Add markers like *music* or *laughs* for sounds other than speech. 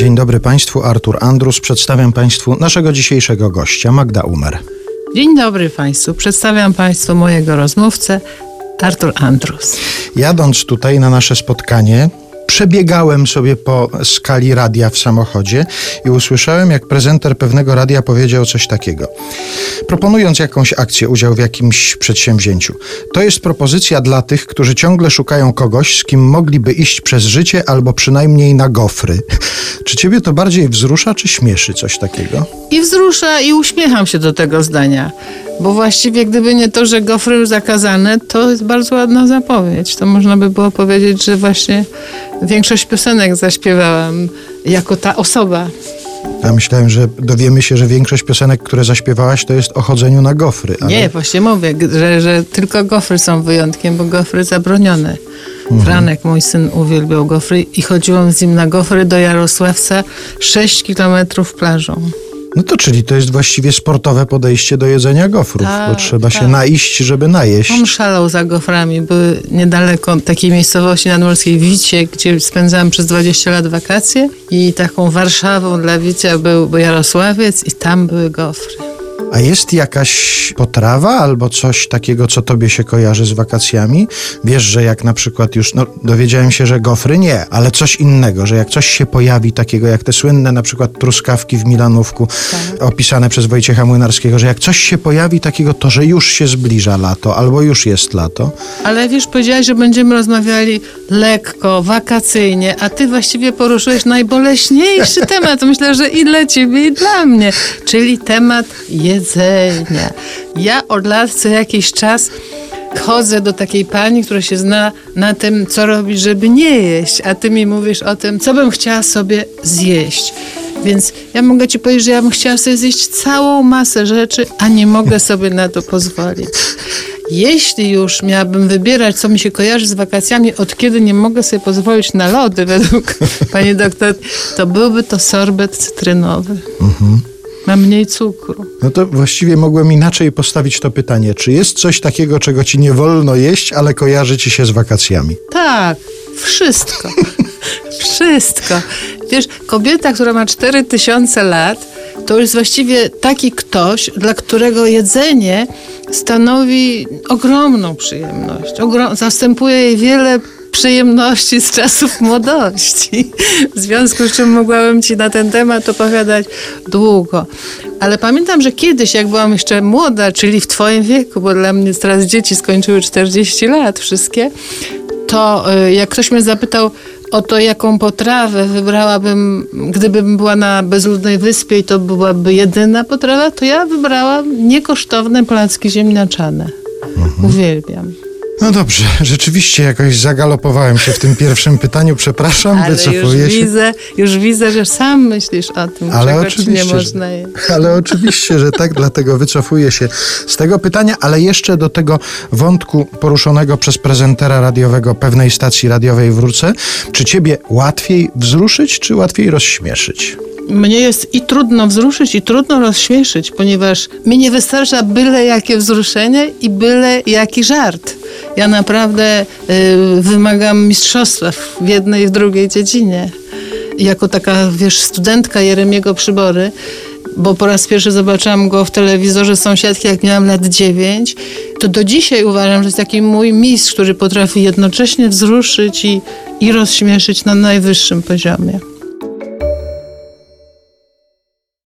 Dzień dobry Państwu, Artur Andrus. Przedstawiam Państwu naszego dzisiejszego gościa, Magda Umer. Dzień dobry Państwu. Przedstawiam Państwu mojego rozmówcę, Artur Andrus. Jadąc tutaj na nasze spotkanie, przebiegałem sobie po skali radia w samochodzie i usłyszałem, jak prezenter pewnego radia powiedział coś takiego. Proponując jakąś akcję, udział w jakimś przedsięwzięciu. To jest propozycja dla tych, którzy ciągle szukają kogoś, z kim mogliby iść przez życie albo przynajmniej na gofry. Czy ciebie to bardziej wzrusza, czy śmieszy coś takiego? I wzrusza i uśmiecham się do tego zdania. Bo właściwie gdyby nie to, że gofry już zakazane, to jest bardzo ładna zapowiedź. To można by było powiedzieć, że właśnie większość piosenek zaśpiewałam jako ta osoba. Ja myślałem, że dowiemy się, że większość piosenek, które zaśpiewałaś, to jest o chodzeniu na gofry. Ale... Nie, właśnie mówię, że, że tylko gofry są wyjątkiem, bo gofry zabronione. Mhm. Franek, mój syn, uwielbiał gofry i chodziłam z nim na gofry do Jarosławca 6 kilometrów plażą. No to czyli to jest właściwie sportowe podejście do jedzenia gofrów, tak, bo trzeba tak. się naiść, żeby najeść. On szalał za goframi. Były niedaleko takiej miejscowości nadmorskiej Wicie, gdzie spędzałam przez 20 lat wakacje i taką Warszawą dla Wicia był Jarosławiec i tam były gofry. A jest jakaś potrawa albo coś takiego, co tobie się kojarzy z wakacjami? Wiesz, że jak na przykład już, no dowiedziałem się, że gofry nie, ale coś innego, że jak coś się pojawi takiego, jak te słynne na przykład truskawki w Milanówku, tak. opisane przez Wojciecha Młynarskiego, że jak coś się pojawi takiego, to że już się zbliża lato, albo już jest lato. Ale wiesz, powiedziałeś, że będziemy rozmawiali lekko, wakacyjnie, a ty właściwie poruszyłeś najboleśniejszy *laughs* temat. Myślę, że i dla ciebie, i dla mnie, czyli temat jest jedzenia. Ja od lat co jakiś czas chodzę do takiej pani, która się zna na tym, co robić, żeby nie jeść, a ty mi mówisz o tym, co bym chciała sobie zjeść. Więc ja mogę ci powiedzieć, że ja bym chciała sobie zjeść całą masę rzeczy, a nie mogę sobie na to pozwolić. Jeśli już miałabym wybierać, co mi się kojarzy z wakacjami, od kiedy nie mogę sobie pozwolić na lody, według *laughs* pani doktor, to byłby to sorbet cytrynowy. Mhm ma mniej cukru. No to właściwie mogłem inaczej postawić to pytanie. Czy jest coś takiego, czego ci nie wolno jeść, ale kojarzy ci się z wakacjami? Tak, wszystko. *laughs* wszystko. Wiesz, kobieta, która ma 4000 lat, to jest właściwie taki ktoś, dla którego jedzenie stanowi ogromną przyjemność. Ogrom zastępuje jej wiele przyjemności z czasów młodości. W związku z czym mogłabym Ci na ten temat opowiadać długo. Ale pamiętam, że kiedyś, jak byłam jeszcze młoda, czyli w Twoim wieku, bo dla mnie teraz dzieci skończyły 40 lat wszystkie, to y, jak ktoś mnie zapytał o to, jaką potrawę wybrałabym, gdybym była na bezludnej wyspie i to byłaby jedyna potrawa, to ja wybrałam niekosztowne placki ziemniaczane. Mhm. Uwielbiam. No dobrze, rzeczywiście jakoś zagalopowałem się w tym pierwszym pytaniu, przepraszam, ale wycofuję już się. Widzę, już widzę, że sam myślisz o tym, ale oczywiście, nie można że, Ale oczywiście, że tak, dlatego wycofuję się z tego pytania, ale jeszcze do tego wątku poruszonego przez prezentera radiowego pewnej stacji radiowej wrócę. Czy ciebie łatwiej wzruszyć, czy łatwiej rozśmieszyć? Mnie jest i trudno wzruszyć, i trudno rozśmieszyć, ponieważ mi nie wystarcza byle jakie wzruszenie i byle jaki żart. Ja naprawdę y, wymagam mistrzostwa w jednej i w drugiej dziedzinie. Jako taka, wiesz, studentka Jeremiego Przybory, bo po raz pierwszy zobaczyłam go w telewizorze sąsiadki, jak miałam lat 9, to do dzisiaj uważam, że jest taki mój mistrz, który potrafi jednocześnie wzruszyć i, i rozśmieszyć na najwyższym poziomie.